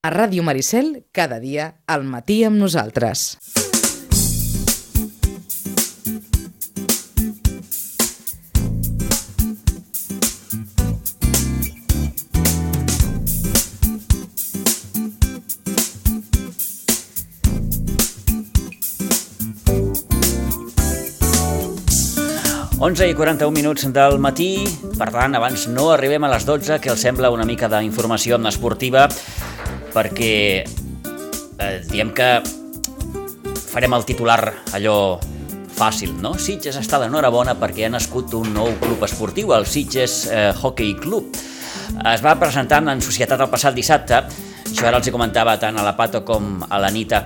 A Ràdio Maricel, cada dia, al matí amb nosaltres. 11 i 41 minuts del matí, per tant, abans no arribem a les 12, que els sembla una mica d'informació esportiva, perquè eh, diem que farem el titular allò fàcil, no? Sitges està d'enhorabona perquè ha nascut un nou club esportiu, el Sitges eh, Hockey Club. Es va presentar en societat el passat dissabte, això ara els hi comentava tant a la Pato com a l'Anita,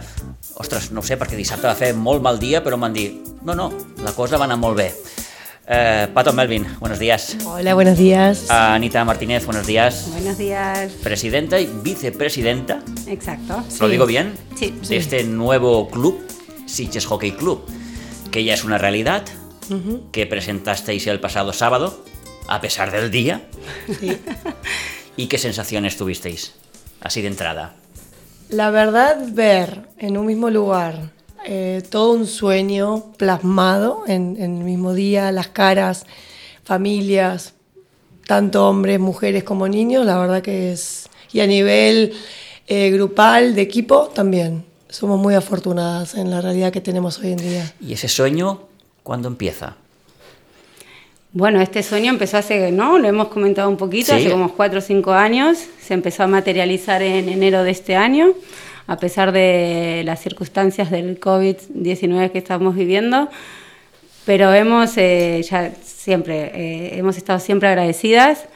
ostres, no sé, perquè dissabte va fer molt mal dia, però m'han dit, no, no, la cosa va anar molt bé. Eh, Pato Melvin, buenos días. Hola, buenos días. Anita Martínez, buenos días. Buenos días. Presidenta y vicepresidenta. Exacto. ¿Lo digo bien? Sí. De este nuevo club, Sitges Hockey Club, que ya es una realidad, que presentasteis el pasado sábado, a pesar del día. Sí. ¿Y qué sensaciones tuvisteis? Así de entrada. La verdad, ver en un mismo lugar eh, todo un sueño plasmado en, en, el mismo día, las caras, familias, tanto hombres, mujeres como niños, la verdad que es... Y a nivel eh, grupal, de equipo, también. Somos muy afortunadas en la realidad que tenemos hoy en día. ¿Y ese sueño cuándo empieza? Bueno, este sueño empezó hace, ¿no? Lo hemos comentado un poquito, Sí. hace como cuatro o cinco años. Se empezó a materializar en enero de este año, a pesar de las circunstancias del COVID-19 que estamos viviendo. Pero hemos, eh, ya siempre, eh, hemos estado siempre agradecidas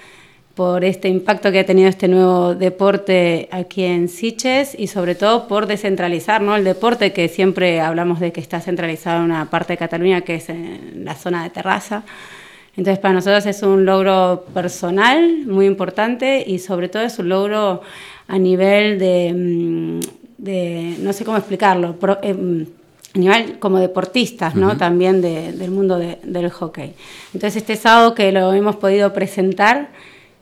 por este impacto que ha tenido este nuevo deporte aquí en Siches y sobre todo por descentralizar ¿no? el deporte, que siempre hablamos de que está centralizado en una parte de Cataluña que es en la zona de Terraza. Entonces para nosotros es un logro personal muy importante y sobre todo es un logro a nivel de, mm, de no sé cómo explicarlo, pro- em, a nivel como deportistas, ¿no? También de- del mundo de- del hockey. Entonces este sábado que lo hemos podido presentar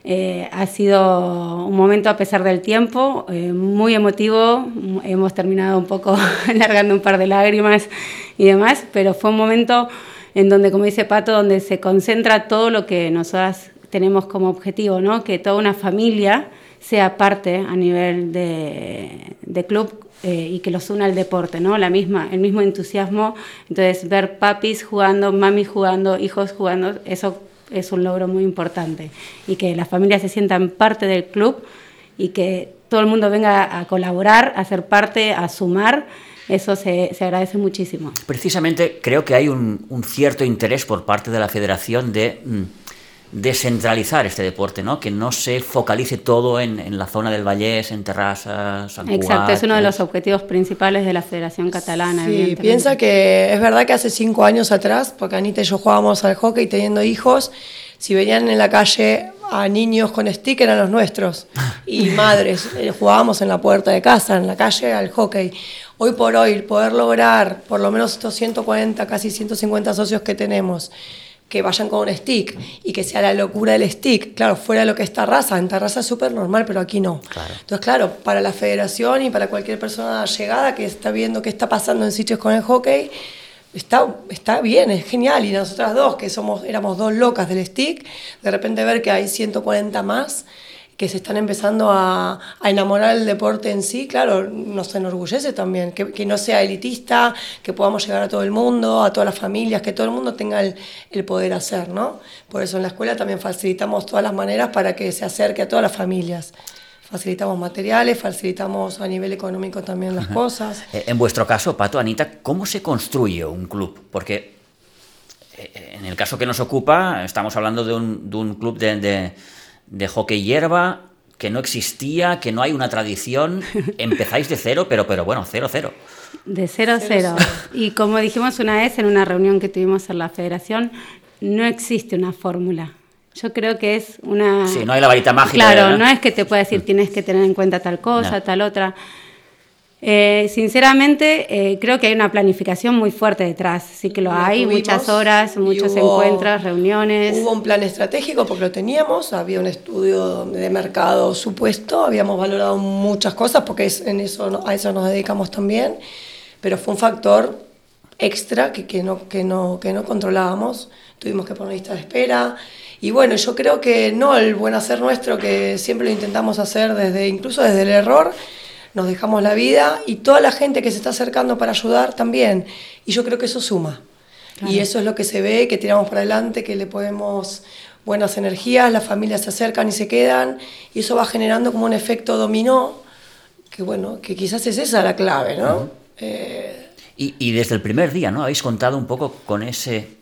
eh, ha sido un momento a pesar del tiempo, eh, muy emotivo, hemos terminado un poco largando un par de lágrimas y demás, pero fue un momento en donde, como dice Pato, donde se concentra todo lo que nosotras tenemos como objetivo, ¿no? que toda una familia sea parte a nivel de, de club eh, y que los una el deporte, ¿no? La misma, el mismo entusiasmo. Entonces, ver papis jugando, mamis jugando, hijos jugando, eso es un logro muy importante. Y que las familias se sientan parte del club y que todo el mundo venga a colaborar, a ser parte, a sumar, eso se, se agradece muchísimo. Precisamente creo que hay un, cierto interés por parte de la federación de mm, descentralizar este deporte, ¿no? Que no se focalice todo en, en la zona del Vallés, en Sant Cugat, Exacto, es uno de los objetivos principales de la Federación Catalana. Sí, piensa que es verdad que hace cinco años atrás, porque Anita y yo jugábamos al hockey teniendo hijos, si venían en la calle a niños con stick eran los nuestros y madres, eh, jugábamos en la puerta de casa, en la calle al hockey. Hoy por hoy, poder lograr por lo menos estos 140, casi 150 socios que tenemos, que vayan con un stick y que sea la locura del stick, claro, fuera de lo que es Tarraza, en Tarraza es súper normal, pero aquí no. Claro. Entonces, claro, para la federación y para cualquier persona llegada que está viendo qué está pasando en sitios con el hockey, está, está bien, es genial. Y nosotras dos, que somos, éramos dos locas del stick, de repente ver que hay 140 más que se están empezando a, a enamorar del deporte en sí, claro, nos enorgullece también, que, que no sea elitista, que podamos llegar a todo el mundo, a todas las familias, que todo el mundo tenga el, el poder hacer, ¿no? Por eso en la escuela también facilitamos todas las maneras para que se acerque a todas las familias. Facilitamos materiales, facilitamos a nivel económico también las cosas. Eh, En vuestro caso, Pato, Anita, ¿cómo se construye un club? Porque eh, en el caso que nos ocupa, estamos hablando de un, de un club de, de- de hockey hierba que no existía, que no hay una tradición. Empezáis de cero, pero, pero bueno, cero, cero. De cero a cero. Y como dijimos una vez en una reunión que tuvimos en la federación, no existe una fórmula. Yo creo que es una... Sí, no hay la varita mágica. Claro, ¿no? no es que te pueda decir tienes que tener en cuenta tal cosa, No. tal otra. Eh, sinceramente, eh, creo que hay una planificación muy fuerte detrás. Sí que lo La hay, tuvimos muchas horas, muchos hubo- encuentros, reuniones. Hubo un plan estratégico porque lo teníamos, había un estudio de mercado supuesto, habíamos valorado muchas cosas porque es, en eso, a eso nos dedicamos también, pero fue un factor extra que, que, no, que, no, que no controlábamos, tuvimos que poner lista de espera. Y bueno, yo creo que no el buen hacer nuestro, que siempre lo intentamos hacer desde, incluso desde el error, nos dejamos la vida y toda la gente que se está acercando para ayudar también. Y yo creo que eso suma. Y eso es lo que se ve, que tiramos para adelante, que le podemos buenas energías, las familias se acercan y se quedan, y eso va generando como un efecto dominó, que bueno, que quizás es esa la clave, ¿no? Eh, Y, y desde el primer día, ¿no? Habéis contado un poco con ese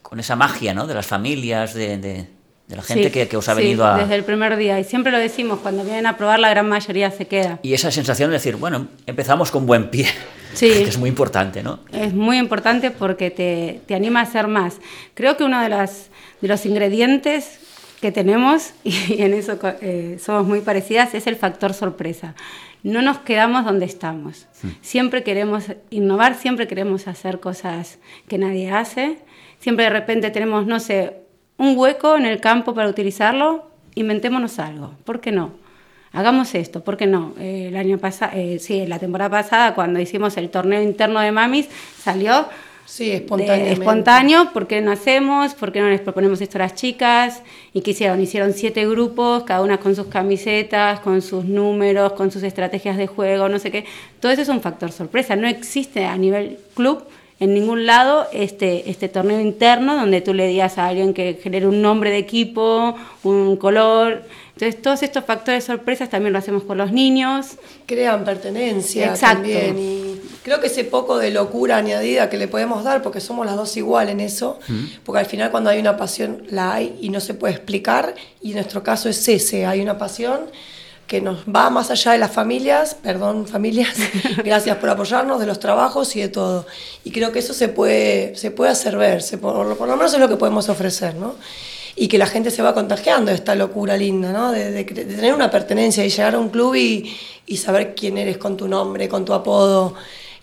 con esa magia, ¿no? De las familias, de, de- de la gente Sí, que, que os ha sí, venido a... Desde el primer día. Y siempre lo decimos, cuando vienen a probar, la gran mayoría se queda. Y esa sensación de decir, bueno, empezamos con buen pie, Sí. que es muy importante, ¿no? Es muy importante porque te, te anima a hacer más. Creo que uno de, las, de los ingredientes que tenemos, y en eso eh, somos muy parecidas, es el factor sorpresa. No nos quedamos donde estamos. Siempre queremos innovar, siempre queremos hacer cosas que nadie hace. Siempre de repente tenemos, no sé, un hueco en el campo para utilizarlo, inventémonos algo. ¿Por qué no? Hagamos esto, ¿por qué no? Eh, el año pasado, sí, la temporada pasada, cuando hicimos el torneo interno de mamis, salió sí, espontáneamente. espontáneo, ¿por qué no hacemos? ¿Por qué no les proponemos esto a las chicas? ¿Y qué hicieron? Hicieron siete grupos, cada una con sus camisetas, con sus números, con sus estrategias de juego, no sé qué. Todo eso es un factor sorpresa. No existe a nivel club en ningún lado este, este torneo interno donde tú le digas a alguien que genere un nombre de equipo, un color. Entonces, todos estos factores sorpresas también lo hacemos con los niños. crean pertenencia Exacto. también y creo que ese poco de locura añadida que le podemos dar porque somos las dos igual en eso porque al final cuando hay una pasión la hay y no se puede explicar y en nuestro caso es ese hay una pasión que nos va más allá de las familias, perdón familias, gracias por apoyarnos, de los trabajos y de todo. Y creo que eso se puede, se puede hacer ver, se- por, por lo menos es lo que podemos ofrecer, ¿no? y que la gente se va contagiando de esta locura linda, ¿no? De, de de tener una pertenencia y llegar a un club y, y saber quién eres con tu nombre, con tu apodo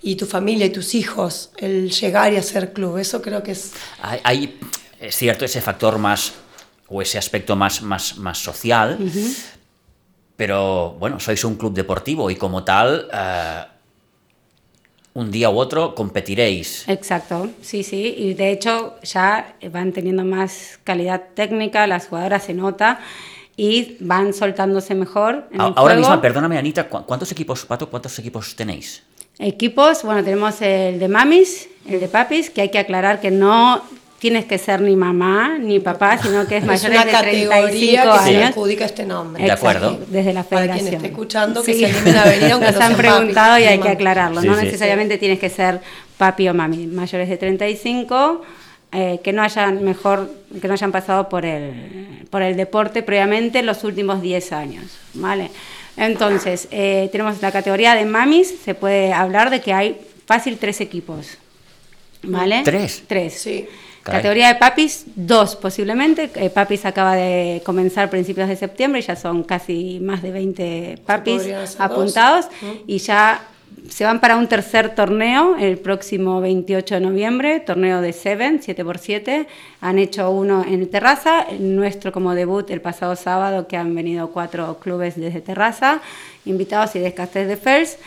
y tu familia y tus hijos, el llegar y hacer club, eso creo que es... Hay, hay, es cierto, ese factor más, o ese aspecto más, más, más social, pero bueno, sois un club deportivo y como tal, eh, un día u otro competiréis. Exacto, sí, sí, y de hecho ya van teniendo más calidad técnica, las jugadoras se nota y van soltándose mejor. En A- el Ahora juego. mismo, perdóname Anita, ¿cu- ¿cuántos equipos, Pato, cuántos equipos tenéis? Equipos, bueno, tenemos el de mamis, el de papis, que hay que aclarar que no tienes que ser ni mamá ni papá, sino que es una de categoría 35 que se años. adjudica este nombre. De acuerdo. Desde la Para federación. quien esté escuchando, que Sí. se animen a venir, aunque Nos no han preguntado y hay que aclararlo. Sí, no sí. necesariamente tienes que ser papi o mami. Mayores de 35, eh, que no hayan mejor, que no hayan pasado por el, por el deporte previamente en los últimos 10 años. ¿vale? Entonces, eh, tenemos la categoría de mamis, se puede hablar de que hay fácil tres equipos. ¿Vale? ¿Tres? Tres. Sí. Caray. Categoría de papis, dos posiblemente. Eh, papis acaba de comenzar a principios de septiembre y ya son casi más de 20 papis apuntados y ya se van para un tercer torneo el próximo 28 de noviembre, torneo de Seven, 7x7. Han hecho uno en Terraza, el nuestro como debut el pasado sábado, que han venido cuatro clubes desde Terraza, invitados y de Castel de Fers.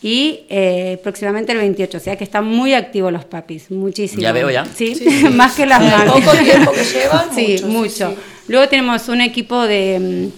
Y eh, próximamente el 28, o sea que están muy activos los papis, muchísimo. Ya veo ya. Sí, más que las mamis. poco tiempo que llevan, sí, mucho, sí, mucho. sí. Luego tenemos un equipo de,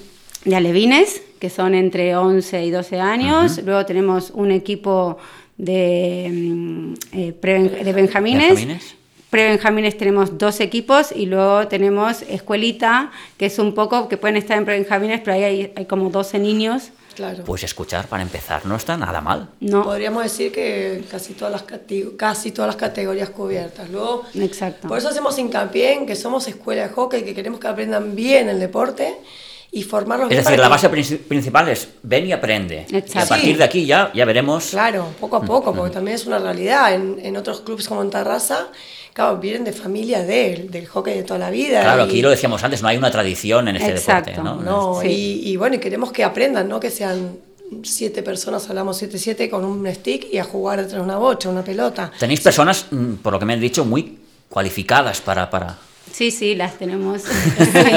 mm, de alevines, que son entre 11 y 12 años. Luego tenemos un equipo de, mm, eh, preben- de benjamines. ¿Benjamines? Prebenjamines tenemos dos equipos y luego tenemos escuelita, que es un poco, que pueden estar en prebenjamines, pero ahí hay, hay como 12 niños. Claro. Pues escuchar, para empezar, no está nada mal. No, Podríamos decir que casi todas las casi todas las categorías cubiertas. Luego, exacto. por eso hacemos hincapié en que somos escuela de hockey, que queremos que aprendan bien el deporte y formarlos Es bien decir, la que- base princi- principal es ven y aprende. Y a Exacto. partir Sí. de aquí ya, ya veremos. Claro, poco a poco, porque también es una realidad. En, en otros clubes como en Tarrasa, claro, vienen de familia del, del hockey de toda la vida. Claro, y- aquí lo decíamos antes, no hay una tradición en este Exacto. deporte. ¿no? No, Sí. y, y bueno, y queremos que aprendan, ¿no? Que sean siete personas, hablamos 7-7 con un stick y a jugar detrás de una bocha, una pelota. Tenéis personas, mm, por lo que me han dicho, muy cualificadas para... para... Sí, sí, las tenemos.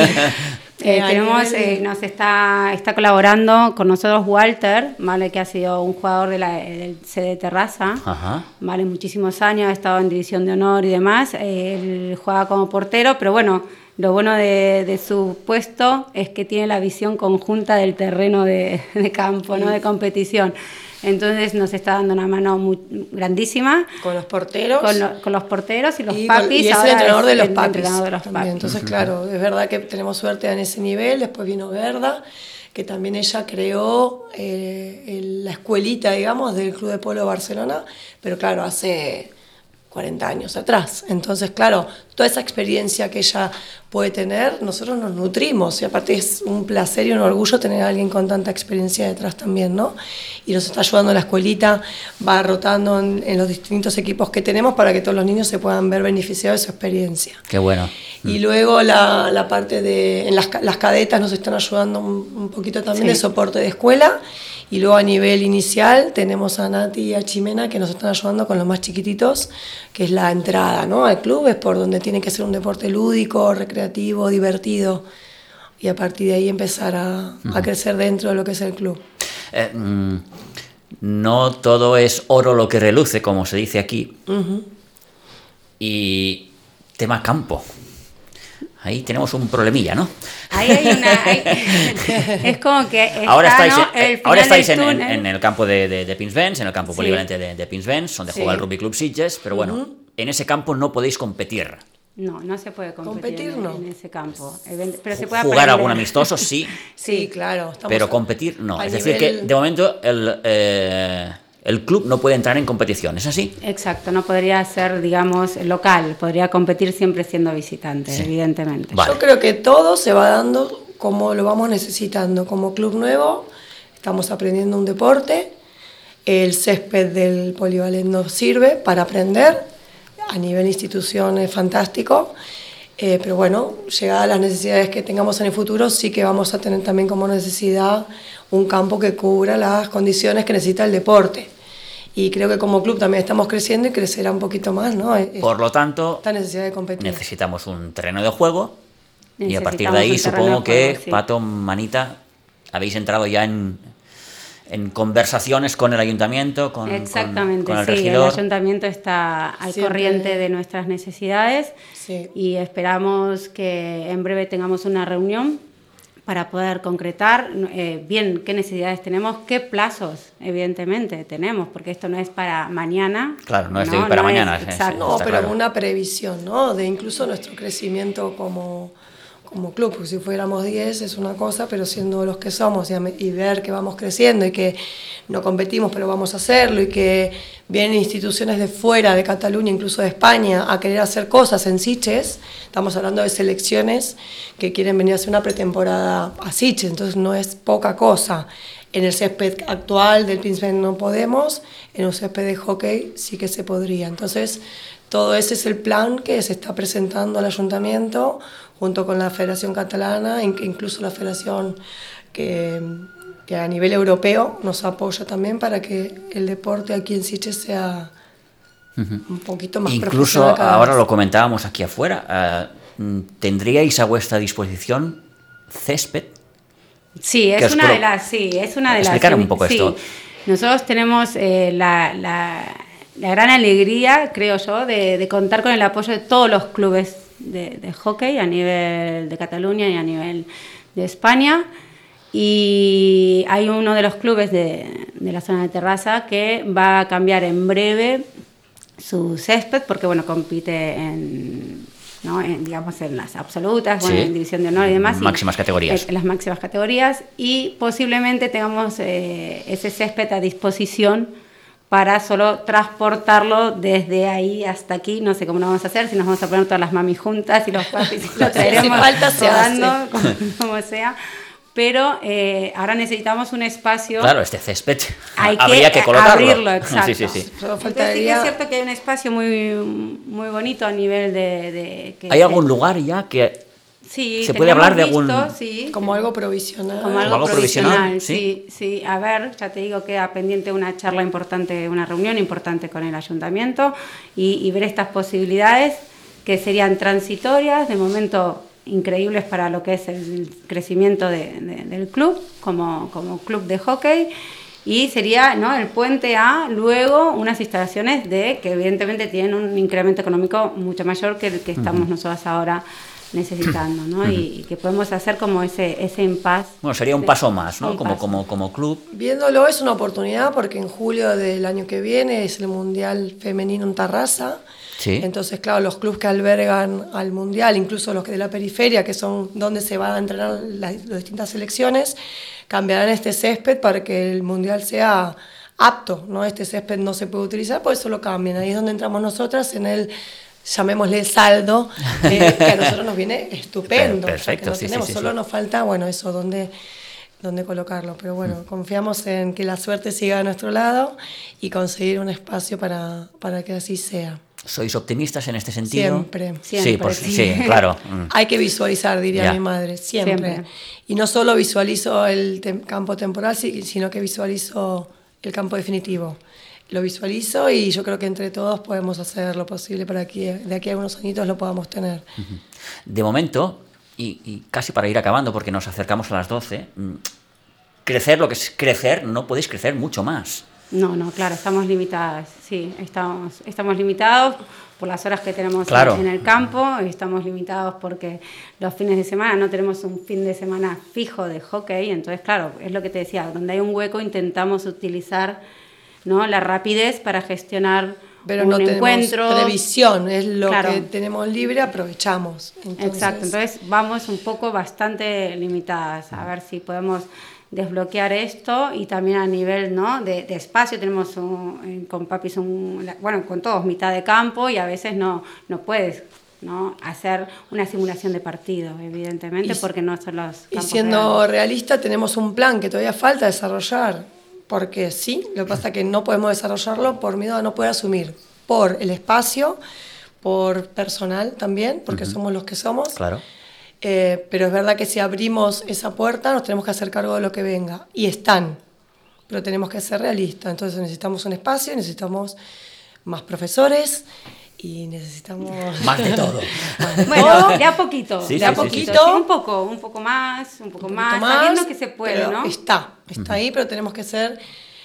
Eh, Eh, tenemos, eh, nos está, está colaborando con nosotros Walter, ¿vale? que ha sido un jugador de la, del CD Terraza, Ajá. ¿vale? muchísimos años, ha estado en División de Honor y demás. Eh, él juega como portero, pero bueno, lo bueno de, de su puesto es que tiene la visión conjunta del terreno de, de campo, ¿no? de competición. Entonces nos está dando una mano muy, grandísima Con los porteros. con, lo- con los porteros y los y, papis. y es el entrenador de los el papis. entrenador de los también. papis. Entonces, claro, es verdad que tenemos suerte en ese nivel. Después vino Verda, que también ella creó eh, el- la escuelita, digamos, del Club de Polo Barcelona, pero claro, hace 40 años atrás. Entonces, claro, toda esa experiencia que ella puede tener, nosotros nos nutrimos y aparte es un placer y un orgullo tener a alguien con tanta experiencia detrás también, ¿no? Y nos está ayudando la escuelita, va rotando en, en los distintos equipos que tenemos para que todos los niños se puedan ver beneficiados de su experiencia. Qué bueno. Y luego la, la parte de en las, las cadetas nos están ayudando un, un poquito también Sí. de soporte de escuela. Y luego a nivel inicial tenemos a Nati y a Chimena que nos están ayudando con los más chiquititos, que es la entrada ¿no? al club, es por donde tiene que ser un deporte lúdico, recreativo, divertido. Y a partir de ahí empezar a, a crecer dentro de lo que es el club. Eh, mm, no todo es oro lo que reluce, como se dice aquí. Y tema campo. Ahí tenemos un problemilla, ¿no? Ahí hay una. hay- es como que. Está, ahora estáis, ¿no? en, eh, El ahora estáis en, en- túnel. en el campo de, de, de Pinsbens, en el campo Sí. polivalente de, de Pinsbens, donde Sí. juega el Rugby Club Sitges, pero bueno, en ese campo no podéis competir. No, no se puede competir, Competir, en, no. en ese campo. Pero se puede Jugar aprender. algún amistoso, sí, Sí, claro. pero competir no. Es decir, que de momento el, eh, el club no puede entrar en competición, ¿es así? Exacto, no podría ser, digamos, local. Podría competir siempre siendo visitante, Sí. evidentemente. Vale. Yo creo que todo se va dando como lo vamos necesitando. Como club nuevo, estamos aprendiendo un deporte. El césped del polivalente nos sirve para aprender. A nivel institución es fantástico. Eh, pero bueno, llegadas las necesidades que tengamos en el futuro, sí que vamos a tener también como necesidad un campo que cubra las condiciones que necesita el deporte. Y creo que como club también estamos creciendo y crecerá un poquito más, ¿no? Por lo tanto, Esta necesidad de competir. necesitamos un terreno de juego y a partir de ahí supongo de que, juego, sí. Pato, Manita, habéis entrado ya en, en conversaciones con el ayuntamiento, con, con- Exactamente, con el sí, el regidor. ayuntamiento está al Siempre. corriente de nuestras necesidades Sí. y esperamos que en breve tengamos una reunión para poder concretar eh, bien qué necesidades tenemos, qué plazos, evidentemente, tenemos, porque esto no es para mañana. Claro, no es de hoy para mañana, sí, sí. exacto. No, pero claro. una previsión, ¿no? De incluso nuestro crecimiento como, como club, porque si fuéramos 10 es una cosa, pero siendo los que somos y, y ver que vamos creciendo y que no competimos, pero vamos a hacerlo y que vienen instituciones de fuera, de Cataluña, incluso de España, a querer hacer cosas en Siches, estamos hablando de selecciones que quieren venir a hacer una pretemporada a Siches, entonces no es poca cosa. En el césped actual del Pinsben no podemos, en un césped de hockey sí que se podría. Entonces, todo ese es el plan que se está presentando al ayuntamiento junto con la Federación Catalana, in- incluso la Federación que, que a nivel europeo nos apoya también para que el deporte aquí en Sitges sea un poquito más Incluso ahora vez. lo comentábamos aquí afuera, eh, ¿tendríais a vuestra disposición césped? Sí, es una de las, sí, es una de las. Explicar un poco sí. esto. Nosotros tenemos eh, la, la- la gran alegría, creo yo, de, de contar con el apoyo de todos los clubes de, de hockey a nivel de Cataluña y a nivel de España. Y hay uno de los clubes de, de la zona de terraza que va a cambiar en breve su césped porque bueno compite en, ¿no? en, digamos en las absolutas bueno, en división de honor y demás y- Máximas categorías. en las máximas categorías y posiblemente tengamos eh, ese césped a disposición para solo transportarlo desde ahí hasta aquí, no sé cómo lo vamos a hacer, si nos vamos a poner todas las mamis juntas y los papis y lo traeremos falta, rodando, como, como sea, pero eh, ahora necesitamos un espacio Claro, este césped hay que, habría que colocarlo. abrirlo, exacto. Sí, sí, sí. Entonces sí que es cierto que hay un espacio muy, muy bonito a nivel de... de que ¿Hay algún lugar ya que Sí, ¿Se puede hablar de algún...? visto, sí, Como algo provisional. como algo, algo provisional, provisional, sí. sí, sí. A ver, ya te digo, queda pendiente una charla importante, una reunión importante con el ayuntamiento y, y ver estas posibilidades que serían transitorias, de momento increíbles para lo que es el crecimiento de- de- del club como, como club de hockey. Y sería ¿no? el puente a luego unas instalaciones de que evidentemente tienen un incremento económico mucho mayor que el que estamos nosotros ahora necesitando, ¿no? y, y que podemos hacer como ese, ese impas. Bueno, sería un paso más, ¿no? Como, como, como club. Viéndolo es una oportunidad porque en julio del año que viene es el Mundial Femenino en Tarrasa. Sí. Entonces, claro, los clubes que albergan al Mundial, incluso los que de la periferia, que son donde se van a entrenar las, las distintas selecciones, cambiarán este césped para que el Mundial sea apto, ¿no? Este césped no se puede utilizar, por eso lo cambian. Ahí es donde entramos nosotras en el llamémosle el saldo, eh, que a nosotros nos viene estupendo. Per- o sea, que perfecto, no sí, sí, tenemos, sí, solo sí. nos falta, bueno, eso, dónde, dónde colocarlo. Pero bueno, confiamos en que la suerte siga a nuestro lado y conseguir un espacio para, para que así sea. ¿Sois optimistas en este sentido? Siempre. Sí, Siempre, pues, sí. sí, claro. Mm. Hay que visualizar, diría Ya. mi madre, siempre. Siempre. Y no solo visualizo el tem- campo temporal, si- sino que visualizo el campo definitivo. Lo visualizo y yo creo que entre todos podemos hacer lo posible para que de aquí a unos añitos lo podamos tener. De momento, y, y casi para ir acabando, porque nos acercamos a las 12, mm, crecer lo que es crecer, no podéis crecer mucho más. No, no, claro, estamos limitadas, sí, estamos, estamos limitados por las horas que tenemos en- Claro. en, el campo, estamos limitados porque los fines de semana no tenemos un fin de semana fijo de hockey, entonces, claro, es lo que te decía, donde hay un hueco intentamos utilizar ¿no? la rapidez para gestionar Pero un no tenemos encuentro. previsión, es lo Claro. que tenemos libre, aprovechamos. Entonces, Exacto, entonces vamos un poco bastante limitadas, a ver si podemos desbloquear esto y también a nivel ¿no? de, de espacio tenemos un- eh, con papis un, bueno con todos mitad de campo y a veces no, no puedes ¿no? hacer una simulación de partido evidentemente Y- porque no son los Y siendo reales. realista, tenemos un plan que todavía falta desarrollar, porque sí, lo que pasa es que no podemos desarrollarlo por miedo a no poder asumir, por el espacio, por personal también, porque somos los que somos. Claro. Eh, pero es verdad que si abrimos esa puerta nos tenemos que hacer cargo de lo que venga. Y están, pero tenemos que ser realistas. Entonces necesitamos un espacio, necesitamos más profesores y necesitamos... Más de todo. bueno de a poquito Sí, de sí, a sí, poquito sí. sí, un poco un poco más un poco un más, poquito sabiendo que se puede pero no Está, está ahí, pero tenemos que ser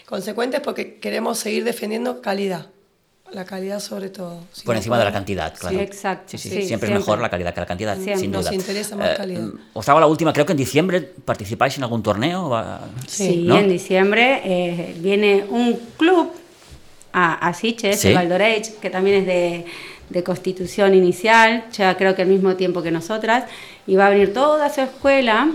consecuentes porque queremos seguir defendiendo calidad. La calidad sobre todo. Si Por no encima de la cantidad, claro. exacto, Sí, sí, sí, siempre, siempre. es mejor la calidad que la cantidad, Siempre. sin duda. Nos interesa más calidad. Os hago la última, creo que en diciembre participáis en algún torneo. Sí, ¿no? en diciembre eh, viene un club a, a Sitges, Sí. el Valdoreich, que también es de, de constitución inicial, ya creo que al mismo tiempo que nosotras, y va a venir toda su escuela,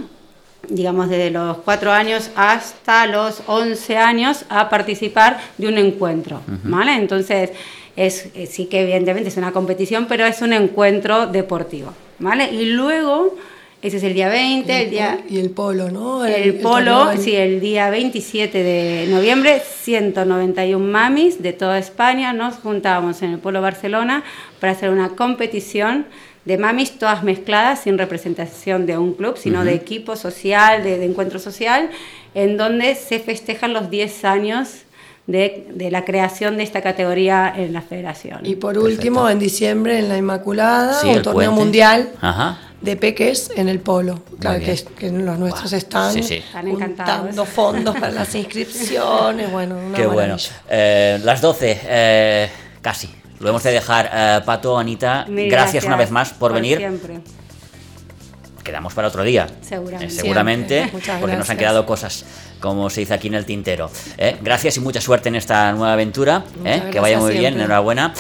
digamos desde los cuatro años hasta los 11 años, a participar de un encuentro, ¿vale? Entonces, es, eh, sí que evidentemente es una competición, pero es un encuentro deportivo, ¿vale? Y luego, ese es el día 20, el día... Y el polo, ¿no? El, polo, en- sí, el día 27 de noviembre, 191 mamis de toda España nos juntábamos en el Polo Barcelona para hacer una competición de mamis todas mezcladas, sin representación de un club, sino de equipo social, de, de encuentro social, en donde se festejan los 10 años de, de la creación de esta categoría en la federación. Y por último, en diciembre en la Inmaculada, Sí, un el torneo puente. mundial Ajá. De peques en el polo. Claro que, bien. que los nuestros Guau, están sí, sí. Están fondos para las inscripciones. Bueno, una Qué bueno. Eh, las 12, eh, casi. Lo hemos de dejar. Eh, Pato, Anita, Mil gracias, una vez más por, venir. Siempre. Quedamos para otro día. Seguramente. Eh, seguramente, porque nos han gracias. quedado cosas, como se dice aquí en el tintero. ¿eh? Gracias y mucha suerte en esta nueva aventura. ¿eh? Que vaya gracias muy bien, siempre. enhorabuena.